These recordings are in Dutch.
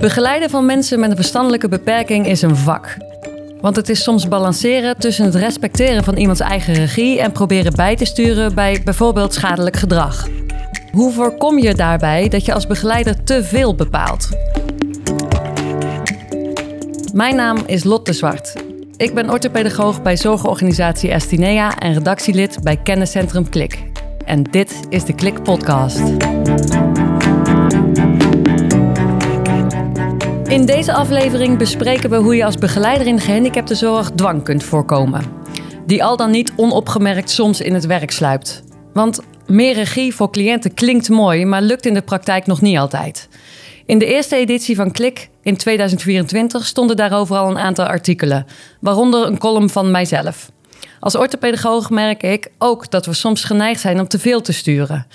Begeleiden van mensen met een verstandelijke beperking is een vak. Want het is soms balanceren tussen het respecteren van iemands eigen regie en proberen bij te sturen bij bijvoorbeeld schadelijk gedrag. Hoe voorkom je daarbij dat je als begeleider te veel bepaalt? Mijn naam is Lotte Zwart. Ik ben orthopedagoog bij zorgorganisatie Estinea en redactielid bij kenniscentrum Klik. En dit is de Klik Podcast. In deze aflevering bespreken we hoe je als begeleider in de gehandicaptenzorg dwang kunt voorkomen. Die al dan niet onopgemerkt soms in het werk sluipt. Want meer regie voor cliënten klinkt mooi, maar lukt in de praktijk nog niet altijd. In de eerste editie van Klik in 2024 stonden daarover al een aantal artikelen, waaronder een column van mijzelf. Als orthopedagoog merk ik ook dat we soms geneigd zijn om te veel te sturen.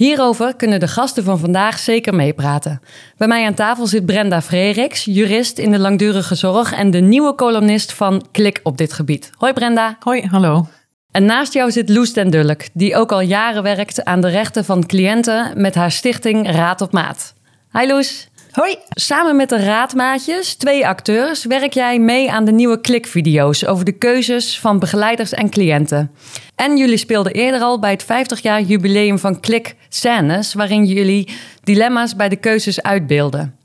Hierover kunnen de gasten van vandaag zeker meepraten. Bij mij aan tafel zit Brenda Freriks, jurist in de langdurige zorg en de nieuwe columnist van Klik op dit gebied. Hoi Brenda. Hoi, hallo. En naast jou zit Loes den Dulk, die ook al jaren werkt aan de rechten van cliënten met haar stichting Raad op Maat. Hi Loes. Hoi. Samen met de raadmaatjes, twee acteurs, werk jij mee aan de nieuwe klikvideo's over de keuzes van begeleiders en cliënten. En jullie speelden eerder al bij het 50 jaar jubileum van Klik scènes, waarin jullie dilemma's bij de keuzes uitbeelden.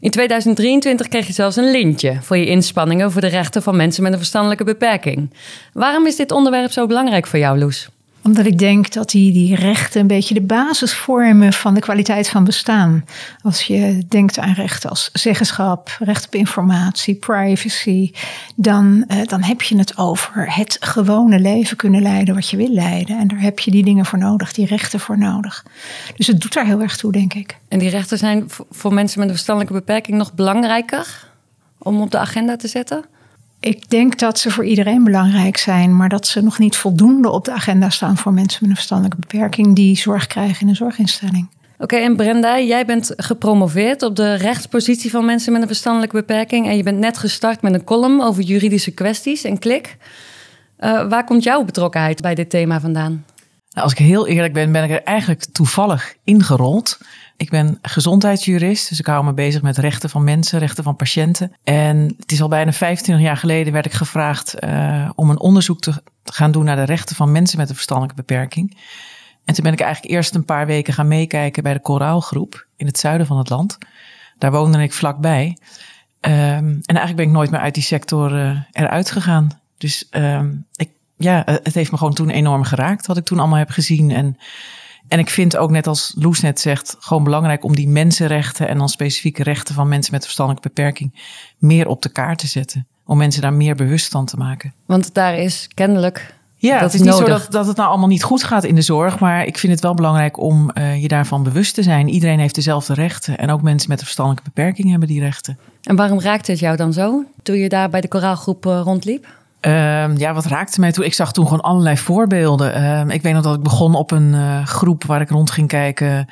In 2023 kreeg je zelfs een lintje voor je inspanningen voor de rechten van mensen met een verstandelijke beperking. Waarom is dit onderwerp zo belangrijk voor jou, Loes? Omdat ik denk dat die, die rechten een beetje de basis vormen van de kwaliteit van bestaan. Als je denkt aan rechten als zeggenschap, recht op informatie, privacy, dan, uh, dan heb je het over het gewone leven kunnen leiden wat je wil leiden. En daar heb je die dingen voor nodig, die rechten voor nodig. Dus het doet daar heel erg toe, denk ik. En die rechten zijn voor mensen met een verstandelijke beperking nog belangrijker om op de agenda te zetten? Ik denk dat ze voor iedereen belangrijk zijn, maar dat ze nog niet voldoende op de agenda staan voor mensen met een verstandelijke beperking die zorg krijgen in een zorginstelling. Oké, en Brenda, jij bent gepromoveerd op de rechtspositie van mensen met een verstandelijke beperking. En je bent net gestart met een column over juridische kwesties en klik. Uh, waar komt jouw betrokkenheid bij dit thema vandaan? Nou, als ik heel eerlijk ben, ben ik er eigenlijk toevallig ingerold. Ik ben gezondheidsjurist, dus ik hou me bezig met rechten van mensen, rechten van patiënten. En het is al bijna 25 jaar geleden werd ik gevraagd uh, om een onderzoek te gaan doen naar de rechten van mensen met een verstandelijke beperking. En toen ben ik eigenlijk eerst een paar weken gaan meekijken bij de Koraalgroep in het zuiden van het land. Daar woonde ik vlakbij. Um, en eigenlijk ben ik nooit meer uit die sector uh, eruit gegaan. Dus um, ik, ja, het heeft me gewoon toen enorm geraakt wat ik toen allemaal heb gezien. En en ik vind ook, net als Loes net zegt, gewoon belangrijk om die mensenrechten en dan specifieke rechten van mensen met verstandelijke beperking meer op de kaart te zetten. Om mensen daar meer bewust van te maken. Want daar is kennelijk. Ja, dat het is, niet zo dat, dat het nou allemaal niet goed gaat in de zorg. Maar ik vind het wel belangrijk om uh, je daarvan bewust te zijn. Iedereen heeft dezelfde rechten. En ook mensen met een verstandelijke beperking hebben die rechten. En waarom raakte het jou dan zo toen je daar bij de koraalgroep uh, rondliep? Uh, ja, wat raakte mij toen? Ik zag toen gewoon allerlei voorbeelden. Uh, ik weet nog dat ik begon op een uh, groep waar ik rond ging kijken.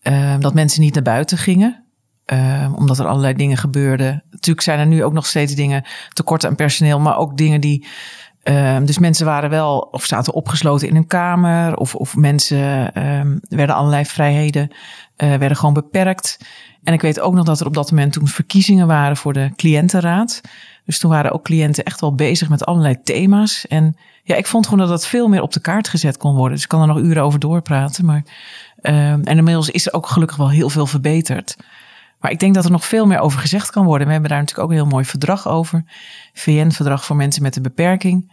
Ehm, dat mensen niet naar buiten gingen. Ehm, omdat er allerlei dingen gebeurden. Natuurlijk zijn er nu ook nog steeds dingen tekort aan personeel. Maar ook dingen die... dus mensen waren wel of zaten opgesloten in een kamer. Of, of mensen werden allerlei vrijheden eh, werden gewoon beperkt. En ik weet ook nog dat er op dat moment toen verkiezingen waren voor de cliëntenraad. Dus toen waren ook cliënten echt wel bezig met allerlei thema's. En ja, ik vond gewoon dat dat veel meer op de kaart gezet kon worden. Dus ik kan er nog uren over doorpraten. Maar, uh, en inmiddels is er ook gelukkig wel heel veel verbeterd. Maar ik denk dat er nog veel meer over gezegd kan worden. We hebben daar natuurlijk ook een heel mooi verdrag over. VN-verdrag voor mensen met een beperking.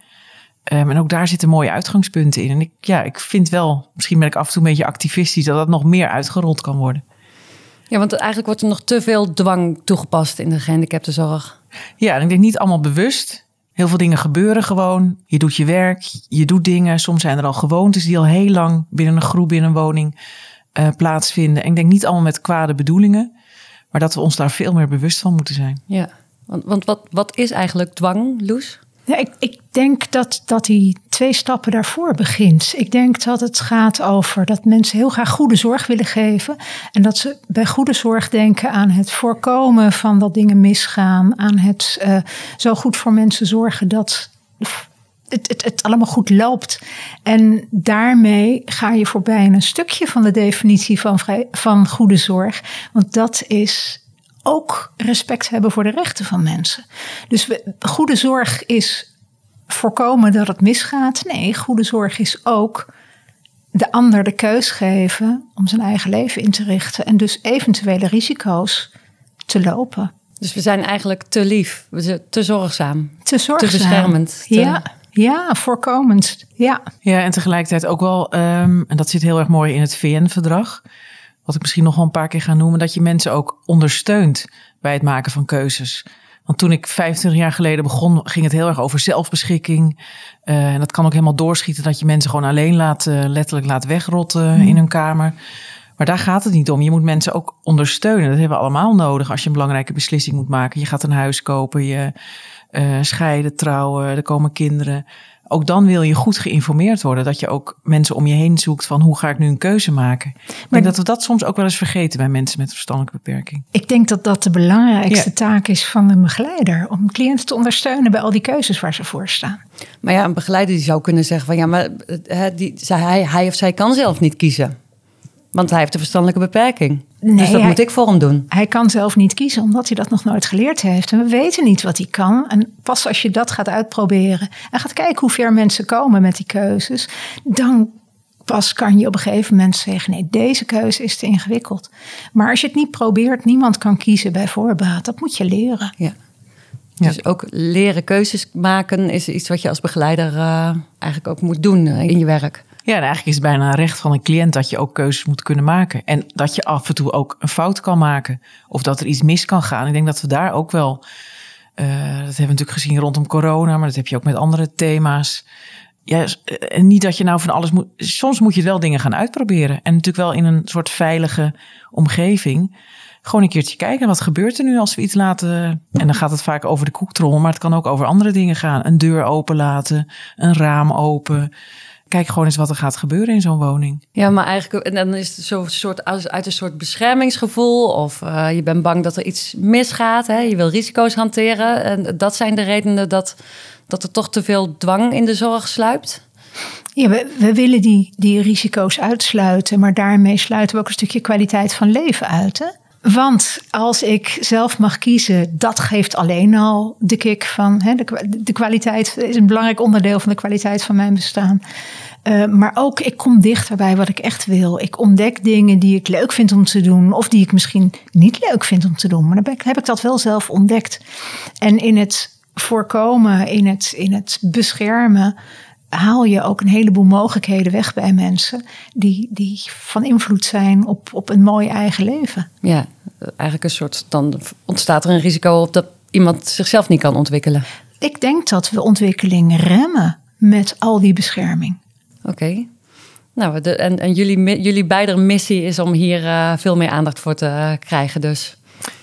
Um, en ook daar zitten mooie uitgangspunten in. En ik, ja, ik vind wel, misschien ben ik af en toe een beetje activistisch, dat dat nog meer uitgerold kan worden. Ja, want eigenlijk wordt er nog te veel dwang toegepast in de gehandicaptenzorg. Ja, ik denk niet allemaal bewust. Heel veel dingen gebeuren gewoon. Je doet je werk, je doet dingen. Soms zijn er al gewoontes die al heel lang binnen een groep, binnen een woning uh, plaatsvinden. En ik denk niet allemaal met kwade bedoelingen. Maar dat we ons daar veel meer bewust van moeten zijn. Ja, want, want wat, wat is eigenlijk dwang, Loes? Ik, ik denk dat, dat die twee stappen daarvoor begint. Ik denk dat het gaat over dat mensen heel graag goede zorg willen geven. En dat ze bij goede zorg denken aan het voorkomen van dat dingen misgaan. Aan het uh, zo goed voor mensen zorgen dat het, het, het allemaal goed loopt. En daarmee ga je voorbij een stukje van de definitie van, van goede zorg. Want dat is ook respect hebben voor de rechten van mensen. Dus we, goede zorg is voorkomen dat het misgaat. Nee, goede zorg is ook de ander de keus geven om zijn eigen leven in te richten en dus eventuele risico's te lopen. Dus we zijn eigenlijk te lief, we zijn te zorgzaam, te, zorgzaam. te beschermend. Te... Ja, ja, voorkomend. Ja. ja, en tegelijkertijd ook wel, um, en dat zit heel erg mooi in het VN-verdrag, wat ik misschien nog wel een paar keer ga noemen, dat je mensen ook ondersteunt bij het maken van keuzes. Want toen ik 25 jaar geleden begon, ging het heel erg over zelfbeschikking. Uh, en dat kan ook helemaal doorschieten dat je mensen gewoon alleen laat, uh, letterlijk laat wegrotten mm. in hun kamer. Maar daar gaat het niet om. Je moet mensen ook ondersteunen. Dat hebben we allemaal nodig als je een belangrijke beslissing moet maken. Je gaat een huis kopen, je uh, scheiden, trouwen, er komen kinderen. Ook dan wil je goed geïnformeerd worden. Dat je ook mensen om je heen zoekt van hoe ga ik nu een keuze maken. Maar ik denk dat we dat soms ook wel eens vergeten bij mensen met verstandelijke beperking. Ik denk dat dat de belangrijkste taak is van een begeleider. Om cliënten te ondersteunen bij al die keuzes waar ze voor staan. Maar ja, een begeleider die zou kunnen zeggen van ja, maar die, hij, hij of zij kan zelf niet kiezen. Want hij heeft een verstandelijke beperking. Nee, dus dat moet ik voor hem doen. Hij kan zelf niet kiezen, omdat hij dat nog nooit geleerd heeft. En we weten niet wat hij kan. En pas als je dat gaat uitproberen en gaat kijken hoe ver mensen komen met die keuzes, dan pas kan je op een gegeven moment zeggen: nee, deze keuze is te ingewikkeld. Maar als je het niet probeert, niemand kan kiezen bij voorbaat. Dat moet je leren. Ja. Dus ook leren keuzes maken is iets wat je als begeleider uh, eigenlijk ook moet doen uh, in je werk. Ja, en eigenlijk is het bijna een recht van een cliënt dat je ook keuzes moet kunnen maken. En dat je af en toe ook een fout kan maken. Of dat er iets mis kan gaan. Ik denk dat we daar ook wel. Uh, dat hebben we natuurlijk gezien rondom corona, maar dat heb je ook met andere thema's. Ja, en niet dat je nou van alles moet. Soms moet je wel dingen gaan uitproberen. En natuurlijk wel in een soort veilige omgeving. Gewoon een keertje kijken, wat gebeurt er nu als we iets laten. En dan gaat het vaak over de koektrommel, maar het kan ook over andere dingen gaan. Een deur open laten, een raam open kijk gewoon eens wat er gaat gebeuren in zo'n woning. Ja, maar eigenlijk, en dan is het zo soort uit een soort beschermingsgevoel. Of uh, je bent bang dat er iets misgaat. Hè? Je wil risico's hanteren. En dat zijn de redenen dat, dat er toch te veel dwang in de zorg sluipt. Ja, we, we willen die, die risico's uitsluiten, maar daarmee sluiten we ook een stukje kwaliteit van leven uit. Hè? Want als ik zelf mag kiezen, dat geeft alleen al de kick van hè, de, kwaliteit is een belangrijk onderdeel van de kwaliteit van mijn bestaan. Uh, maar ook, ik kom dichter bij wat ik echt wil. Ik ontdek dingen die ik leuk vind om te doen, of die ik misschien niet leuk vind om te doen. Maar dan heb ik dat wel zelf ontdekt. En in het voorkomen, in het, in het beschermen, haal je ook een heleboel mogelijkheden weg bij mensen die, die van invloed zijn op, op een mooi eigen leven. Ja, eigenlijk een soort, dan ontstaat er een risico op dat iemand zichzelf niet kan ontwikkelen. Ik denk dat we ontwikkeling remmen met al die bescherming. Oké. Nou, de, en, en jullie, jullie beide missie is om hier uh, veel meer aandacht voor te krijgen dus.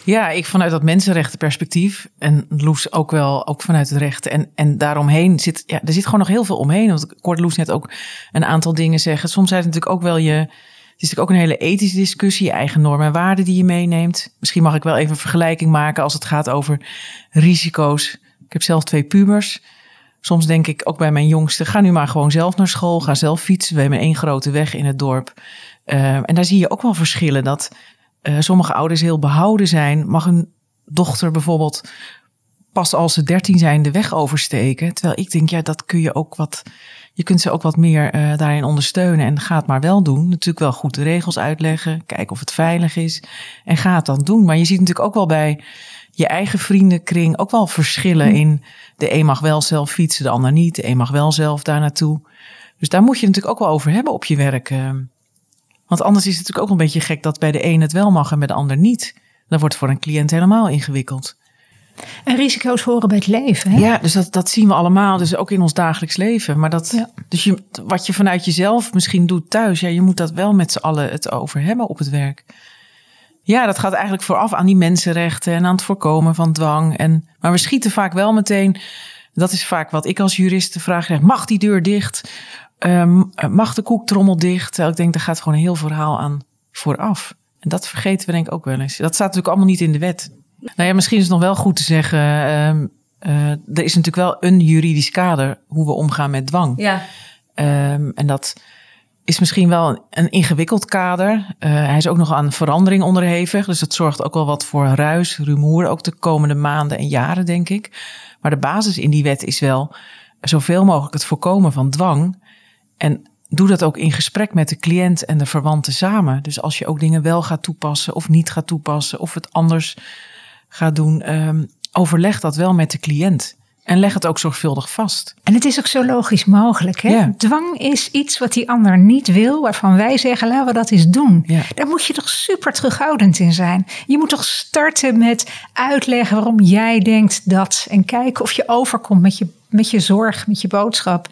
Ja, ik vanuit dat mensenrechtenperspectief en Loes ook wel, ook vanuit het rechten. En, en daaromheen zit, ja, er zit gewoon nog heel veel omheen. Want ik hoorde Loes net ook een aantal dingen zeggen. Soms zijn het natuurlijk ook wel je, het is natuurlijk ook een hele ethische discussie, je eigen normen en waarden die je meeneemt. Misschien mag ik wel even een vergelijking maken als het gaat over risico's. Ik heb zelf twee pubers. Soms denk ik ook bij mijn jongste, ga nu maar gewoon zelf naar school, ga zelf fietsen. We hebben één grote weg in het dorp. Uh, en daar zie je ook wel verschillen. Dat uh, sommige ouders heel behouden zijn. Mag een dochter bijvoorbeeld pas als ze dertien zijn de weg oversteken. Terwijl ik denk, ja, dat kun je ook wat. Je kunt ze ook wat meer uh, daarin ondersteunen. En ga het maar wel doen. Natuurlijk wel goed de regels uitleggen. Kijken of het veilig is. En ga het dan doen. Maar je ziet natuurlijk ook wel bij je eigen vriendenkring ook wel verschillen hm. in. De een mag wel zelf fietsen, de ander niet. De een mag wel zelf daar naartoe. Dus daar moet je natuurlijk ook wel over hebben op je werk. Want anders is het natuurlijk ook een beetje gek dat bij de een het wel mag en bij de ander niet. Dan wordt het voor een cliënt helemaal ingewikkeld. En risico's horen bij het leven. Hè? Ja, dus dat, dat zien we allemaal, dus ook in ons dagelijks leven. Maar dat, dus je, wat je vanuit jezelf misschien doet thuis, ja, je moet dat wel met z'n allen het over hebben op het werk. Ja, dat gaat eigenlijk vooraf aan die mensenrechten en aan het voorkomen van dwang. En, maar we schieten vaak wel meteen, dat is vaak wat ik als jurist de vraag krijg, mag die deur dicht? Um, mag de koektrommel dicht? Ik denk, daar gaat gewoon een heel verhaal aan vooraf. En dat vergeten we denk ik ook wel eens. Dat staat natuurlijk allemaal niet in de wet. Nou ja, misschien is het nog wel goed te zeggen. Um, uh, er is natuurlijk wel een juridisch kader hoe we omgaan met dwang. Ja. Um, en dat, is misschien wel een ingewikkeld kader. Uh, hij is ook nog aan verandering onderhevig. Dus dat zorgt ook wel wat voor ruis, rumoer. Ook de komende maanden en jaren, denk ik. Maar de basis in die wet is wel zoveel mogelijk het voorkomen van dwang. En doe dat ook in gesprek met de cliënt en de verwanten samen. Dus als je ook dingen wel gaat toepassen of niet gaat toepassen. Of het anders gaat doen. Um, overleg dat wel met de cliënt. En leg het ook zorgvuldig vast. En het is ook zo logisch mogelijk. Hè? Dwang is iets wat die ander niet wil, waarvan wij zeggen, laten we dat eens doen. Ja. Daar moet je toch super terughoudend in zijn. Je moet toch starten met uitleggen waarom jij denkt dat. En kijken of je overkomt met je, met je zorg, met je boodschap.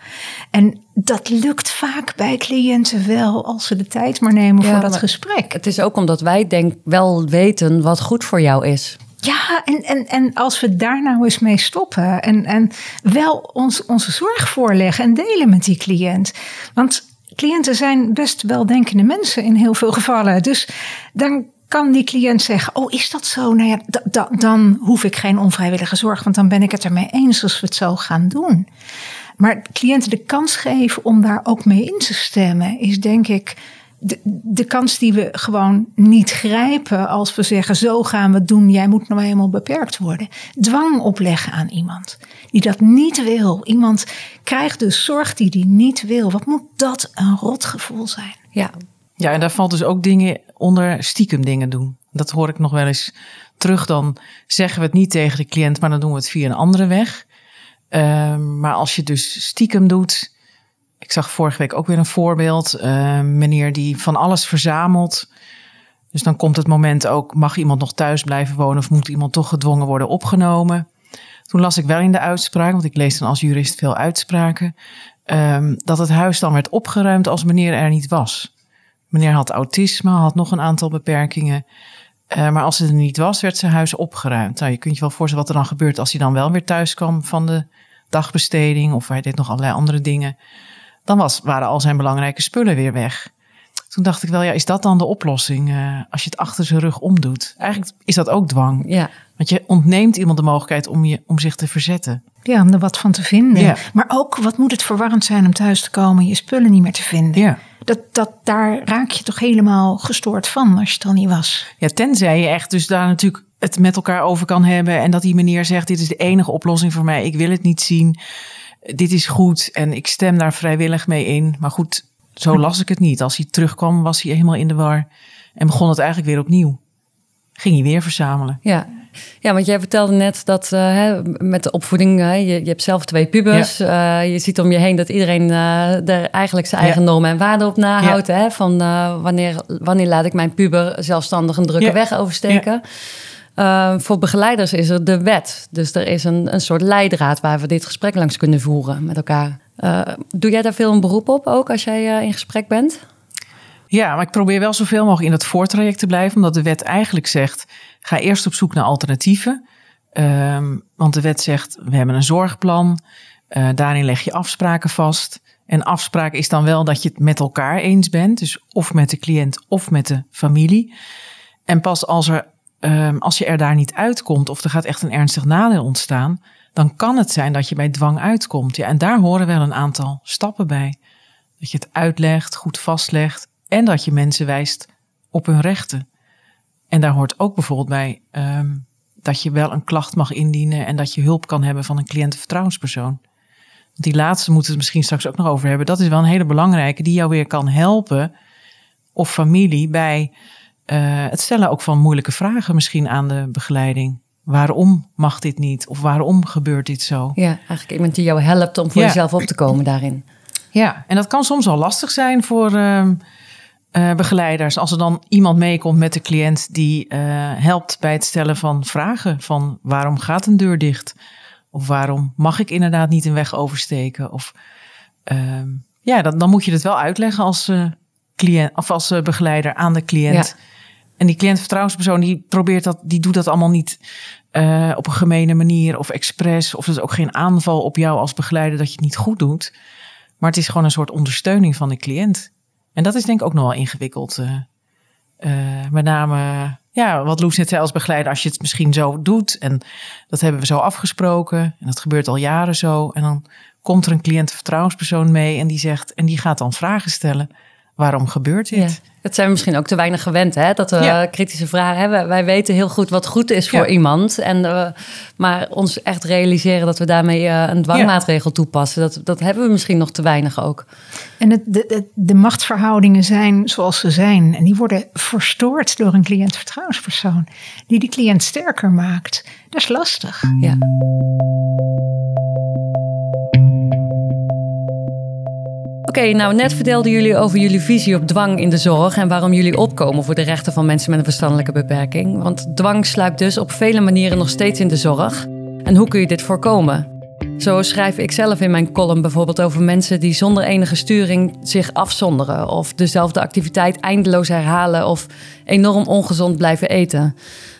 En dat lukt vaak bij cliënten wel als ze de tijd maar nemen voor dat gesprek. Het is ook omdat wij denk wel weten wat goed voor jou is. Ja, en, en, en als we daar nou eens mee stoppen en, en wel ons, onze zorg voorleggen en delen met die cliënt. Want cliënten zijn best weldenkende mensen in heel veel gevallen. Dus dan kan die cliënt zeggen: Oh, is dat zo? Nou ja, dan hoef ik geen onvrijwillige zorg, want dan ben ik het ermee eens als we het zo gaan doen. Maar cliënten de kans geven om daar ook mee in te stemmen, is denk ik de, de kans die we gewoon niet grijpen als we zeggen: zo gaan we het doen, jij moet nou helemaal beperkt worden. Dwang opleggen aan iemand die dat niet wil. Iemand krijgt dus zorg die die niet wil. Wat moet dat een rotgevoel zijn? Ja. Ja, en daar valt dus ook dingen onder stiekem dingen doen. Dat hoor ik nog wel eens terug. Dan zeggen we het niet tegen de cliënt, maar dan doen we het via een andere weg. Ehm, maar als je dus stiekem doet, ik zag vorige week ook weer een voorbeeld. Uh, meneer die van alles verzamelt. Dus dan komt het moment ook, mag iemand nog thuis blijven wonen of moet iemand toch gedwongen worden opgenomen? Toen las ik wel in de uitspraak, want ik lees dan als jurist veel uitspraken, um, dat het huis dan werd opgeruimd als meneer er niet was. Meneer had autisme, had nog een aantal beperkingen. Uh, maar als het er niet was, werd zijn huis opgeruimd. Nou, je kunt je wel voorstellen wat er dan gebeurt als hij dan wel weer thuis kwam van de dagbesteding of hij deed nog allerlei andere dingen dan was, waren al zijn belangrijke spullen weer weg. Toen dacht ik wel, ja, is dat dan de oplossing uh, als je het achter zijn rug omdoet? Eigenlijk is dat ook dwang. Ja. Want je ontneemt iemand de mogelijkheid om, je, om zich te verzetten. Ja, om er wat van te vinden. Ja. Maar ook, wat moet het verwarrend zijn om thuis te komen en je spullen niet meer te vinden? Ja. Dat, dat, daar raak je toch helemaal gestoord van als je het al niet was. Ja, tenzij je echt dus daar natuurlijk het met elkaar over kan hebben. En dat die meneer zegt, dit is de enige oplossing voor mij. Ik wil het niet zien dit is goed en ik stem daar vrijwillig mee in. Maar goed, zo las ik het niet. Als hij terugkwam, was hij helemaal in de war en begon het eigenlijk weer opnieuw. Ging hij weer verzamelen. Ja, ja, want jij vertelde net dat uh, met de opvoeding, uh, je, je, hebt zelf twee pubers. Ja. Uh, je ziet om je heen dat iedereen er eigenlijk zijn eigen ja. normen en waarden op nahoudt. Ja. Hè? Van wanneer, wanneer laat ik mijn puber zelfstandig een drukke weg oversteken. Uh, voor begeleiders is er de wet. Dus er is een, een soort leidraad waar we dit gesprek langs kunnen voeren met elkaar. Uh, doe jij daar veel een beroep op ook als jij uh, in gesprek bent? Ja, maar ik probeer wel zoveel mogelijk in dat voortraject te blijven, omdat de wet eigenlijk zegt: ga eerst op zoek naar alternatieven. Um, want de wet zegt: we hebben een zorgplan, daarin leg je afspraken vast. En afspraak is dan wel dat je het met elkaar eens bent, dus of met de cliënt of met de familie. En pas als er um, als je er daar niet uitkomt of er gaat echt een ernstig nadeel ontstaan, dan kan het zijn dat je bij dwang uitkomt. Ja, en daar horen wel een aantal stappen bij. Dat je het uitlegt, goed vastlegt en dat je mensen wijst op hun rechten. En daar hoort ook bijvoorbeeld bij um, dat je wel een klacht mag indienen en dat je hulp kan hebben van een cliëntenvertrouwenspersoon. Die laatste moeten we het misschien straks ook nog over hebben. Dat is wel een hele belangrijke die jou weer kan helpen of familie bij uh, het stellen ook van moeilijke vragen misschien aan de begeleiding. Waarom mag dit niet? Of waarom gebeurt dit zo? Ja, eigenlijk iemand die jou helpt om voor jezelf op te komen daarin. Ja, en dat kan soms wel lastig zijn voor uh, uh, begeleiders. Als er dan iemand meekomt met de cliënt die uh, helpt bij het stellen van vragen. Van waarom gaat een deur dicht? Of waarom mag ik inderdaad niet een weg oversteken? Of ehm, ja, dan, dan moet je het wel uitleggen als, cliënt, of als begeleider aan de cliënt. Ja. En die cliëntvertrouwenspersoon die probeert dat, die doet dat allemaal niet uh, op een gemene manier of expres. Of het is ook geen aanval op jou als begeleider dat je het niet goed doet. Maar het is gewoon een soort ondersteuning van de cliënt. En dat is denk ik ook nog wel ingewikkeld. Uh, uh, met name, ja, wat Loes net zei als begeleider, als je het misschien zo doet. En dat hebben we zo afgesproken. En dat gebeurt al jaren zo. En dan komt er een cliëntvertrouwenspersoon mee en die zegt, en die gaat dan vragen stellen waarom gebeurt dit? Ja. Dat zijn we misschien ook te weinig gewend, hè? Dat we Ja. kritische vragen hebben. Wij weten heel goed wat goed is voor Ja. iemand. En, eh, maar ons echt realiseren dat we daarmee eh, een dwangmaatregel toepassen... Dat, dat hebben we misschien nog te weinig ook. En het, de, de, de machtsverhoudingen zijn zoals ze zijn. En die worden verstoord door een cliëntvertrouwenspersoon. Die die cliënt sterker maakt. Dat is lastig. Ja. Oké, nou net vertelden jullie over jullie visie op dwang in de zorg en waarom jullie opkomen voor de rechten van mensen met een verstandelijke beperking. Want dwang sluipt dus op vele manieren nog steeds in de zorg. En hoe kun je dit voorkomen? Zo schrijf ik zelf in mijn column bijvoorbeeld over mensen die zonder enige sturing zich afzonderen of dezelfde activiteit eindeloos herhalen of enorm ongezond blijven eten.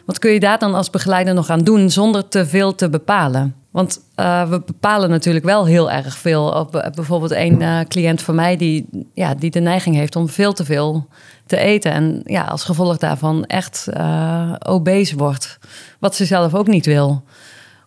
Wat kun je daar dan als begeleider nog aan doen zonder te veel te bepalen? Want eh, we bepalen natuurlijk wel heel erg veel. Op, eh, bijvoorbeeld een eh, cliënt van mij die, ja, die de neiging heeft om veel te veel te eten. En ja, als gevolg daarvan echt eh obese wordt. Wat ze zelf ook niet wil.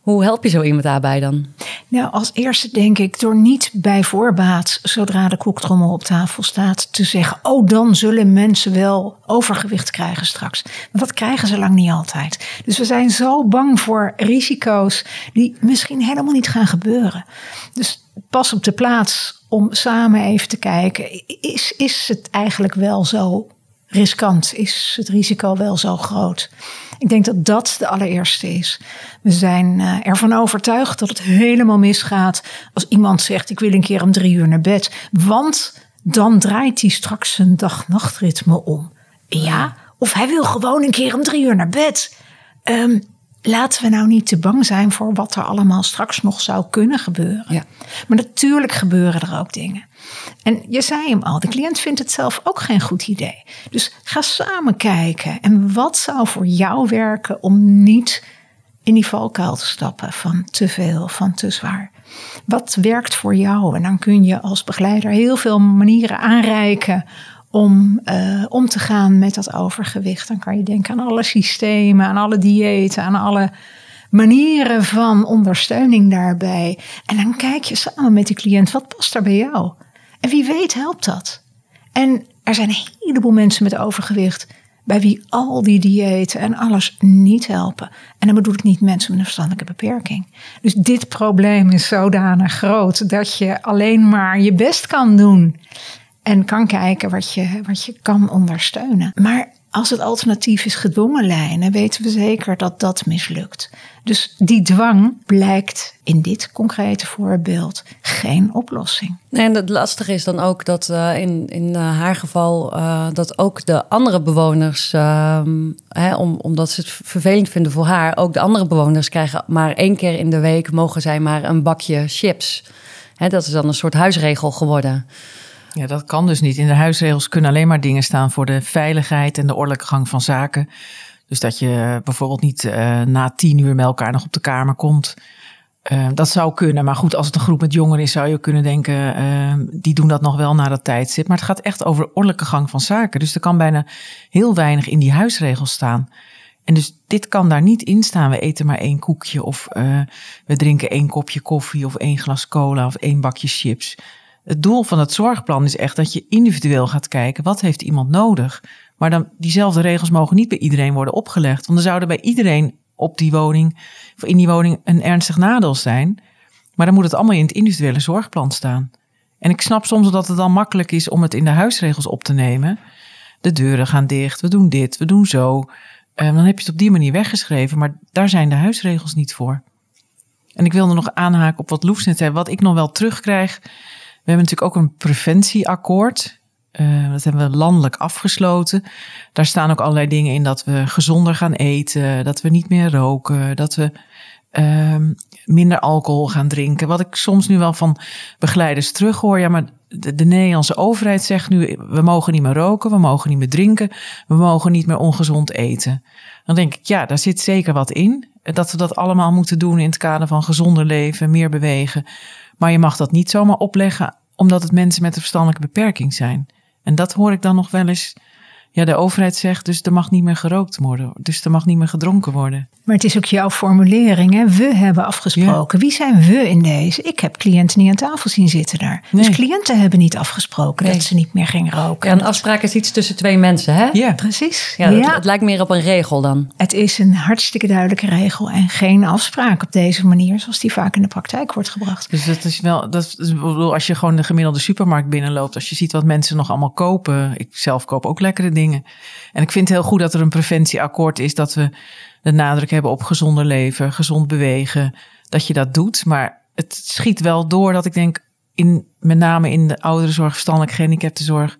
Hoe help je zo iemand daarbij dan? Nou, als eerste denk ik door niet bij voorbaat, zodra de koektrommel op tafel staat, te zeggen: Oh, dan zullen mensen wel overgewicht krijgen straks. Maar dat krijgen ze lang niet altijd. Dus we zijn zo bang voor risico's die misschien helemaal niet gaan gebeuren. Dus pas op de plaats om samen even te kijken: is, is het eigenlijk wel zo riskant? Is het risico wel zo groot? Ik denk dat dat de allereerste is. We zijn eh, ervan overtuigd dat het helemaal misgaat als iemand zegt: Ik wil een keer om drie uur naar bed. Want dan draait hij straks zijn dag-nachtritme om. Ja, of hij wil gewoon een keer om drie uur naar bed. Ehm, laten we nou niet te bang zijn voor wat er allemaal straks nog zou kunnen gebeuren. Ja. Maar natuurlijk gebeuren er ook dingen. En je zei hem al, de cliënt vindt het zelf ook geen goed idee. Dus ga samen kijken. En wat zou voor jou werken om niet in die valkuil te stappen van te veel, van te zwaar? Wat werkt voor jou? En dan kun je als begeleider heel veel manieren aanreiken om uh, om te gaan met dat overgewicht. Dan kan je denken aan alle systemen, aan alle diëten, aan alle manieren van ondersteuning daarbij. En dan kijk je samen met die cliënt, wat past er bij jou? En wie weet helpt dat. En er zijn een heleboel mensen met overgewicht bij wie al die diëten en alles niet helpen. En dan bedoel ik niet mensen met een verstandelijke beperking. Dus dit probleem is zodanig groot dat je alleen maar je best kan doen. En kan kijken wat je, wat je kan ondersteunen. Maar als het alternatief is gedwongen lijnen, weten we zeker dat dat mislukt. Dus die dwang blijkt in dit concrete voorbeeld geen oplossing. En het lastige is dan ook dat uh, in, in uh, haar geval uh, dat ook de andere bewoners, hè, om, omdat ze het vervelend vinden voor haar, ook de andere bewoners krijgen maar één keer in de week mogen zij maar een bakje chips. Hè, dat is dan een soort huisregel geworden. Ja, dat kan dus niet. In de huisregels kunnen alleen maar dingen staan voor de veiligheid en de ordelijke gang van zaken. Dus dat je bijvoorbeeld niet uh, na tien uur met elkaar nog op de kamer komt. Uh, dat zou kunnen. Maar goed, als het een groep met jongeren is, zou je kunnen denken, uh, die doen dat nog wel na dat tijdstip. Maar het gaat echt over de ordelijke gang van zaken. Dus er kan bijna heel weinig in die huisregels staan. En dus dit kan daar niet in staan. We eten maar één koekje of we drinken één kopje koffie of één glas cola of één bakje chips. Het doel van het zorgplan is echt dat je individueel gaat kijken, wat heeft iemand nodig? Maar dan, diezelfde regels mogen niet bij iedereen worden opgelegd. Want dan zouden bij iedereen op die woning, in die woning een ernstig nadeel zijn. Maar dan moet het allemaal in het individuele zorgplan staan. En ik snap soms dat het dan makkelijk is om het in de huisregels op te nemen. De deuren gaan dicht, we doen dit, we doen zo. Um, dan heb je het op die manier weggeschreven, maar daar zijn de huisregels niet voor. En ik wilde nog aanhaken op wat Loes net zei. Wat ik nog wel terugkrijg. We hebben natuurlijk ook een preventieakkoord. Uh, dat hebben we landelijk afgesloten. Daar staan ook allerlei dingen in dat we gezonder gaan eten, dat we niet meer roken, dat we uh, minder alcohol gaan drinken. Wat ik soms nu wel van begeleiders terughoor. Ja, maar de, de Nederlandse overheid zegt nu: we mogen niet meer roken, we mogen niet meer drinken, we mogen niet meer ongezond eten. Dan denk ik, ja, daar zit zeker wat in. Dat we dat allemaal moeten doen in het kader van gezonder leven, meer bewegen. Maar je mag dat niet zomaar opleggen omdat het mensen met een verstandelijke beperking zijn. En dat hoor ik dan nog wel eens Ja, de overheid zegt dus er mag niet meer gerookt worden. Dus er mag niet meer gedronken worden. Maar het is ook jouw formulering. Hè? We hebben afgesproken. Wie zijn we in deze? Ik heb cliënten niet aan tafel zien zitten daar. Dus cliënten hebben niet afgesproken Nee. dat ze niet meer gingen roken. Ja, een afspraak is iets tussen twee mensen, hè? Ja, Precies. Ja, Ja, Het, het lijkt meer op een regel dan. het is een hartstikke duidelijke regel en geen afspraak op deze manier, zoals die vaak in de praktijk wordt gebracht. dus dat is wel. Dat is, ik bedoel, als je gewoon de gemiddelde supermarkt binnenloopt, als je ziet wat mensen nog allemaal kopen. Ik zelf koop ook lekkere dingen. En ik vind het heel goed dat er een preventieakkoord is, dat we de nadruk hebben op gezonder leven, gezond bewegen, dat je dat doet. Maar het schiet wel door dat ik denk, in, met name in de ouderenzorg, verstandelijk gehandicaptenzorg,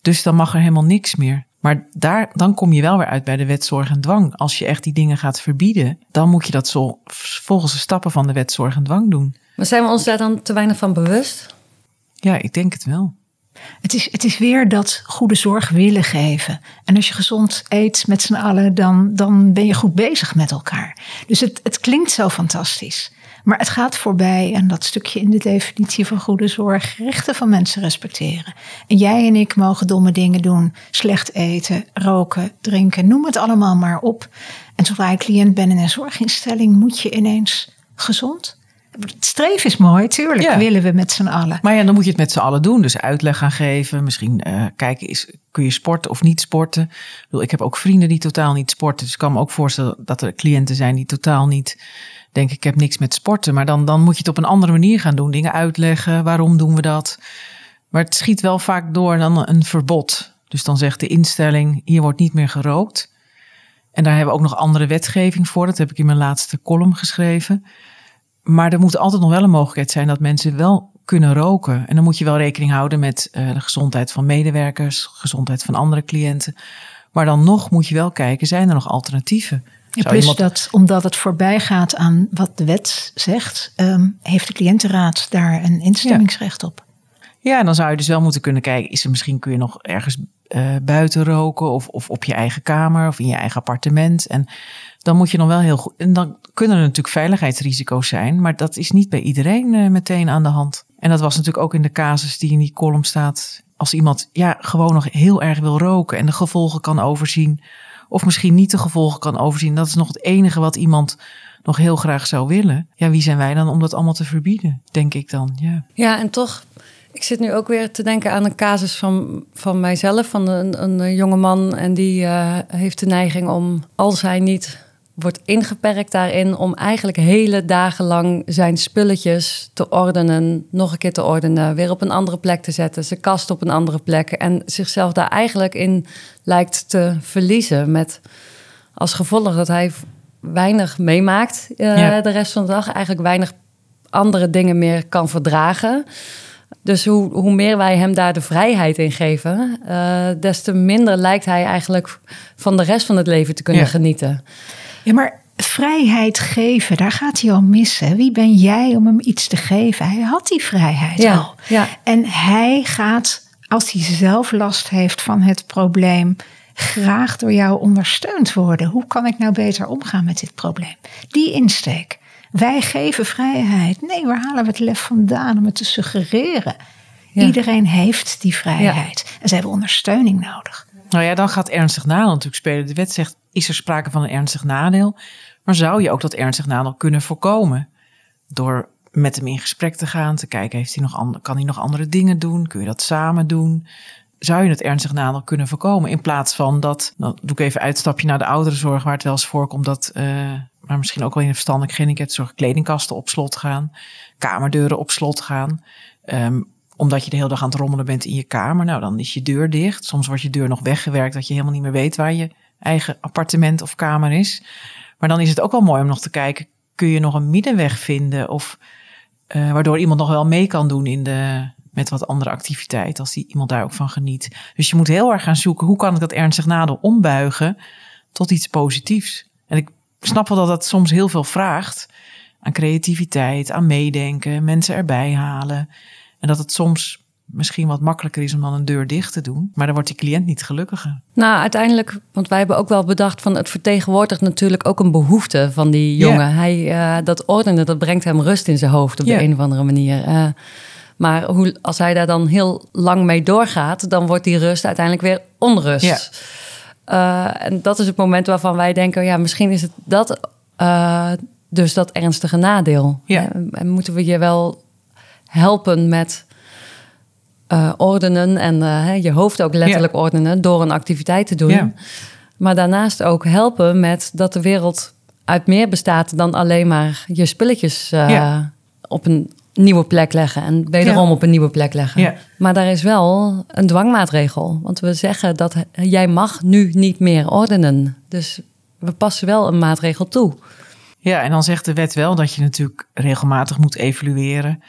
dus dan mag er helemaal niks meer. Maar daar, dan kom je wel weer uit bij de wet zorg en dwang. Als je echt die dingen gaat verbieden, dan moet je dat zo, volgens de stappen van de wet zorg en dwang doen. Maar zijn we ons daar dan te weinig van bewust? Ja, ik denk het wel. Het is, het is weer dat goede zorg willen geven. En als je gezond eet met z'n allen, dan, dan ben je goed bezig met elkaar. Dus het, het klinkt zo fantastisch. Maar het gaat voorbij aan dat stukje in de definitie van goede zorg. Rechten van mensen respecteren. En jij en ik mogen domme dingen doen. Slecht eten, roken, drinken, noem het allemaal maar op. En zodra je cliënt bent in een zorginstelling, moet je ineens gezond. Het streven is mooi, tuurlijk, Ja. willen we met z'n allen. Maar ja, dan moet je het met z'n allen doen. Dus uitleg gaan geven. Misschien eh, kijken, is, kun je sporten of niet sporten? Ik, bedoel, ik heb ook vrienden die totaal niet sporten. Dus ik kan me ook voorstellen dat er cliënten zijn die totaal niet denken, ik heb niks met sporten. Maar dan, dan moet je het op een andere manier gaan doen. Dingen uitleggen, waarom doen we dat? Maar het schiet wel vaak door dan een verbod. Dus dan zegt de instelling, hier wordt niet meer gerookt. En daar hebben we ook nog andere wetgeving voor. Dat heb ik in mijn laatste column geschreven. Maar er moet altijd nog wel een mogelijkheid zijn dat mensen wel kunnen roken. En dan moet je wel rekening houden met eh, de gezondheid van medewerkers, gezondheid van andere cliënten. Maar dan nog moet je wel kijken, zijn er nog alternatieven? Ja, plus iemand- dat omdat het voorbij gaat aan wat de wet zegt, ehm, heeft de cliëntenraad daar een instemmingsrecht op. Ja, dan zou je dus wel moeten kunnen kijken, is er misschien kun je nog ergens eh, buiten roken of, of op je eigen kamer of in je eigen appartement. En dan moet je nog wel heel goed. En dan kunnen er natuurlijk veiligheidsrisico's zijn, maar dat is niet bij iedereen eh, meteen aan de hand. En dat was natuurlijk ook in de casus die in die column staat. Als iemand ja, gewoon nog heel erg wil roken en de gevolgen kan overzien, of misschien niet de gevolgen kan overzien, dat is nog het enige wat iemand nog heel graag zou willen. Ja, wie zijn wij dan om dat allemaal te verbieden? Denk ik dan. Ja. Ja, en toch, ik zit nu ook weer te denken aan een casus van, van mijzelf, van een, een jonge man. En die eh, heeft de neiging om, als hij niet wordt ingeperkt daarin, om eigenlijk hele dagen lang zijn spulletjes te ordenen, nog een keer te ordenen, weer op een andere plek te zetten, zijn kast op een andere plek. En zichzelf daar eigenlijk in lijkt te verliezen. Met als gevolg dat hij weinig meemaakt eh, Ja. de rest van de dag, eigenlijk weinig andere dingen meer kan verdragen. Dus hoe, hoe meer wij hem daar de vrijheid in geven, eh, des te minder lijkt hij eigenlijk van de rest van het leven te kunnen Ja. genieten. Ja, maar vrijheid geven, daar gaat hij al missen. Wie ben jij om hem iets te geven? Hij had die vrijheid Ja, al. ja. En hij gaat, als hij zelf last heeft van het probleem, graag door jou ondersteund worden. Hoe kan ik nou beter omgaan met dit probleem? Die insteek. Wij geven vrijheid. Nee, waar halen we het lef vandaan om het te suggereren? Ja. Iedereen heeft die vrijheid. En ze hebben ondersteuning nodig. Nou ja, dan gaat ernstig nadeel natuurlijk spelen. De wet zegt, is er sprake van een ernstig nadeel? Maar zou je ook dat ernstig nadeel kunnen voorkomen? Door met hem in gesprek te gaan, te kijken, heeft hij nog kan hij nog andere dingen doen? Kun je dat samen doen? Zou je het ernstig nadeel kunnen voorkomen? In plaats van dat, dan doe ik even uitstapje naar de ouderenzorg, waar het wel eens voorkomt dat, eh, maar misschien ook wel in de verstandelijk gehandicaptenzorg, kledingkasten op slot gaan, kamerdeuren op slot gaan. Ehm, omdat je de hele dag aan het rommelen bent in je kamer. Nou, dan is je deur dicht. Soms wordt je deur nog weggewerkt dat je helemaal niet meer weet waar je eigen appartement of kamer is. Maar dan is het ook wel mooi om nog te kijken, kun je nog een middenweg vinden? Of eh, waardoor iemand nog wel mee kan doen in de, met wat andere activiteit, als die iemand daar ook van geniet. Dus je moet heel erg gaan zoeken, hoe kan ik dat ernstig nadeel ombuigen tot iets positiefs? En ik snap wel dat dat soms heel veel vraagt aan creativiteit, aan meedenken, mensen erbij halen. En dat het soms misschien wat makkelijker is om dan een deur dicht te doen. Maar dan wordt die cliënt niet gelukkiger. Nou, uiteindelijk, want wij hebben ook wel bedacht van het vertegenwoordigt natuurlijk ook een behoefte van die jongen. Hij, eh, dat ordenen, dat brengt hem rust in zijn hoofd op de een of andere manier. Eh, maar hoe, als hij daar dan heel lang mee doorgaat, dan wordt die rust uiteindelijk weer onrust. Uh, en dat is het moment waarvan wij denken, ja, misschien is het dat uh, dus dat ernstige nadeel. Ja. En moeten we je wel helpen met uh, ordenen en je hoofd ook letterlijk ordenen door een activiteit te doen. Ja. Maar daarnaast ook helpen met dat de wereld uit meer bestaat dan alleen maar je spulletjes op een nieuwe plek leggen en wederom op een nieuwe plek leggen. Ja. Maar daar is wel een dwangmaatregel. Want we zeggen dat jij mag nu niet meer ordenen. Dus we passen wel een maatregel toe. Ja, en dan zegt de wet wel dat je natuurlijk regelmatig moet evalueren.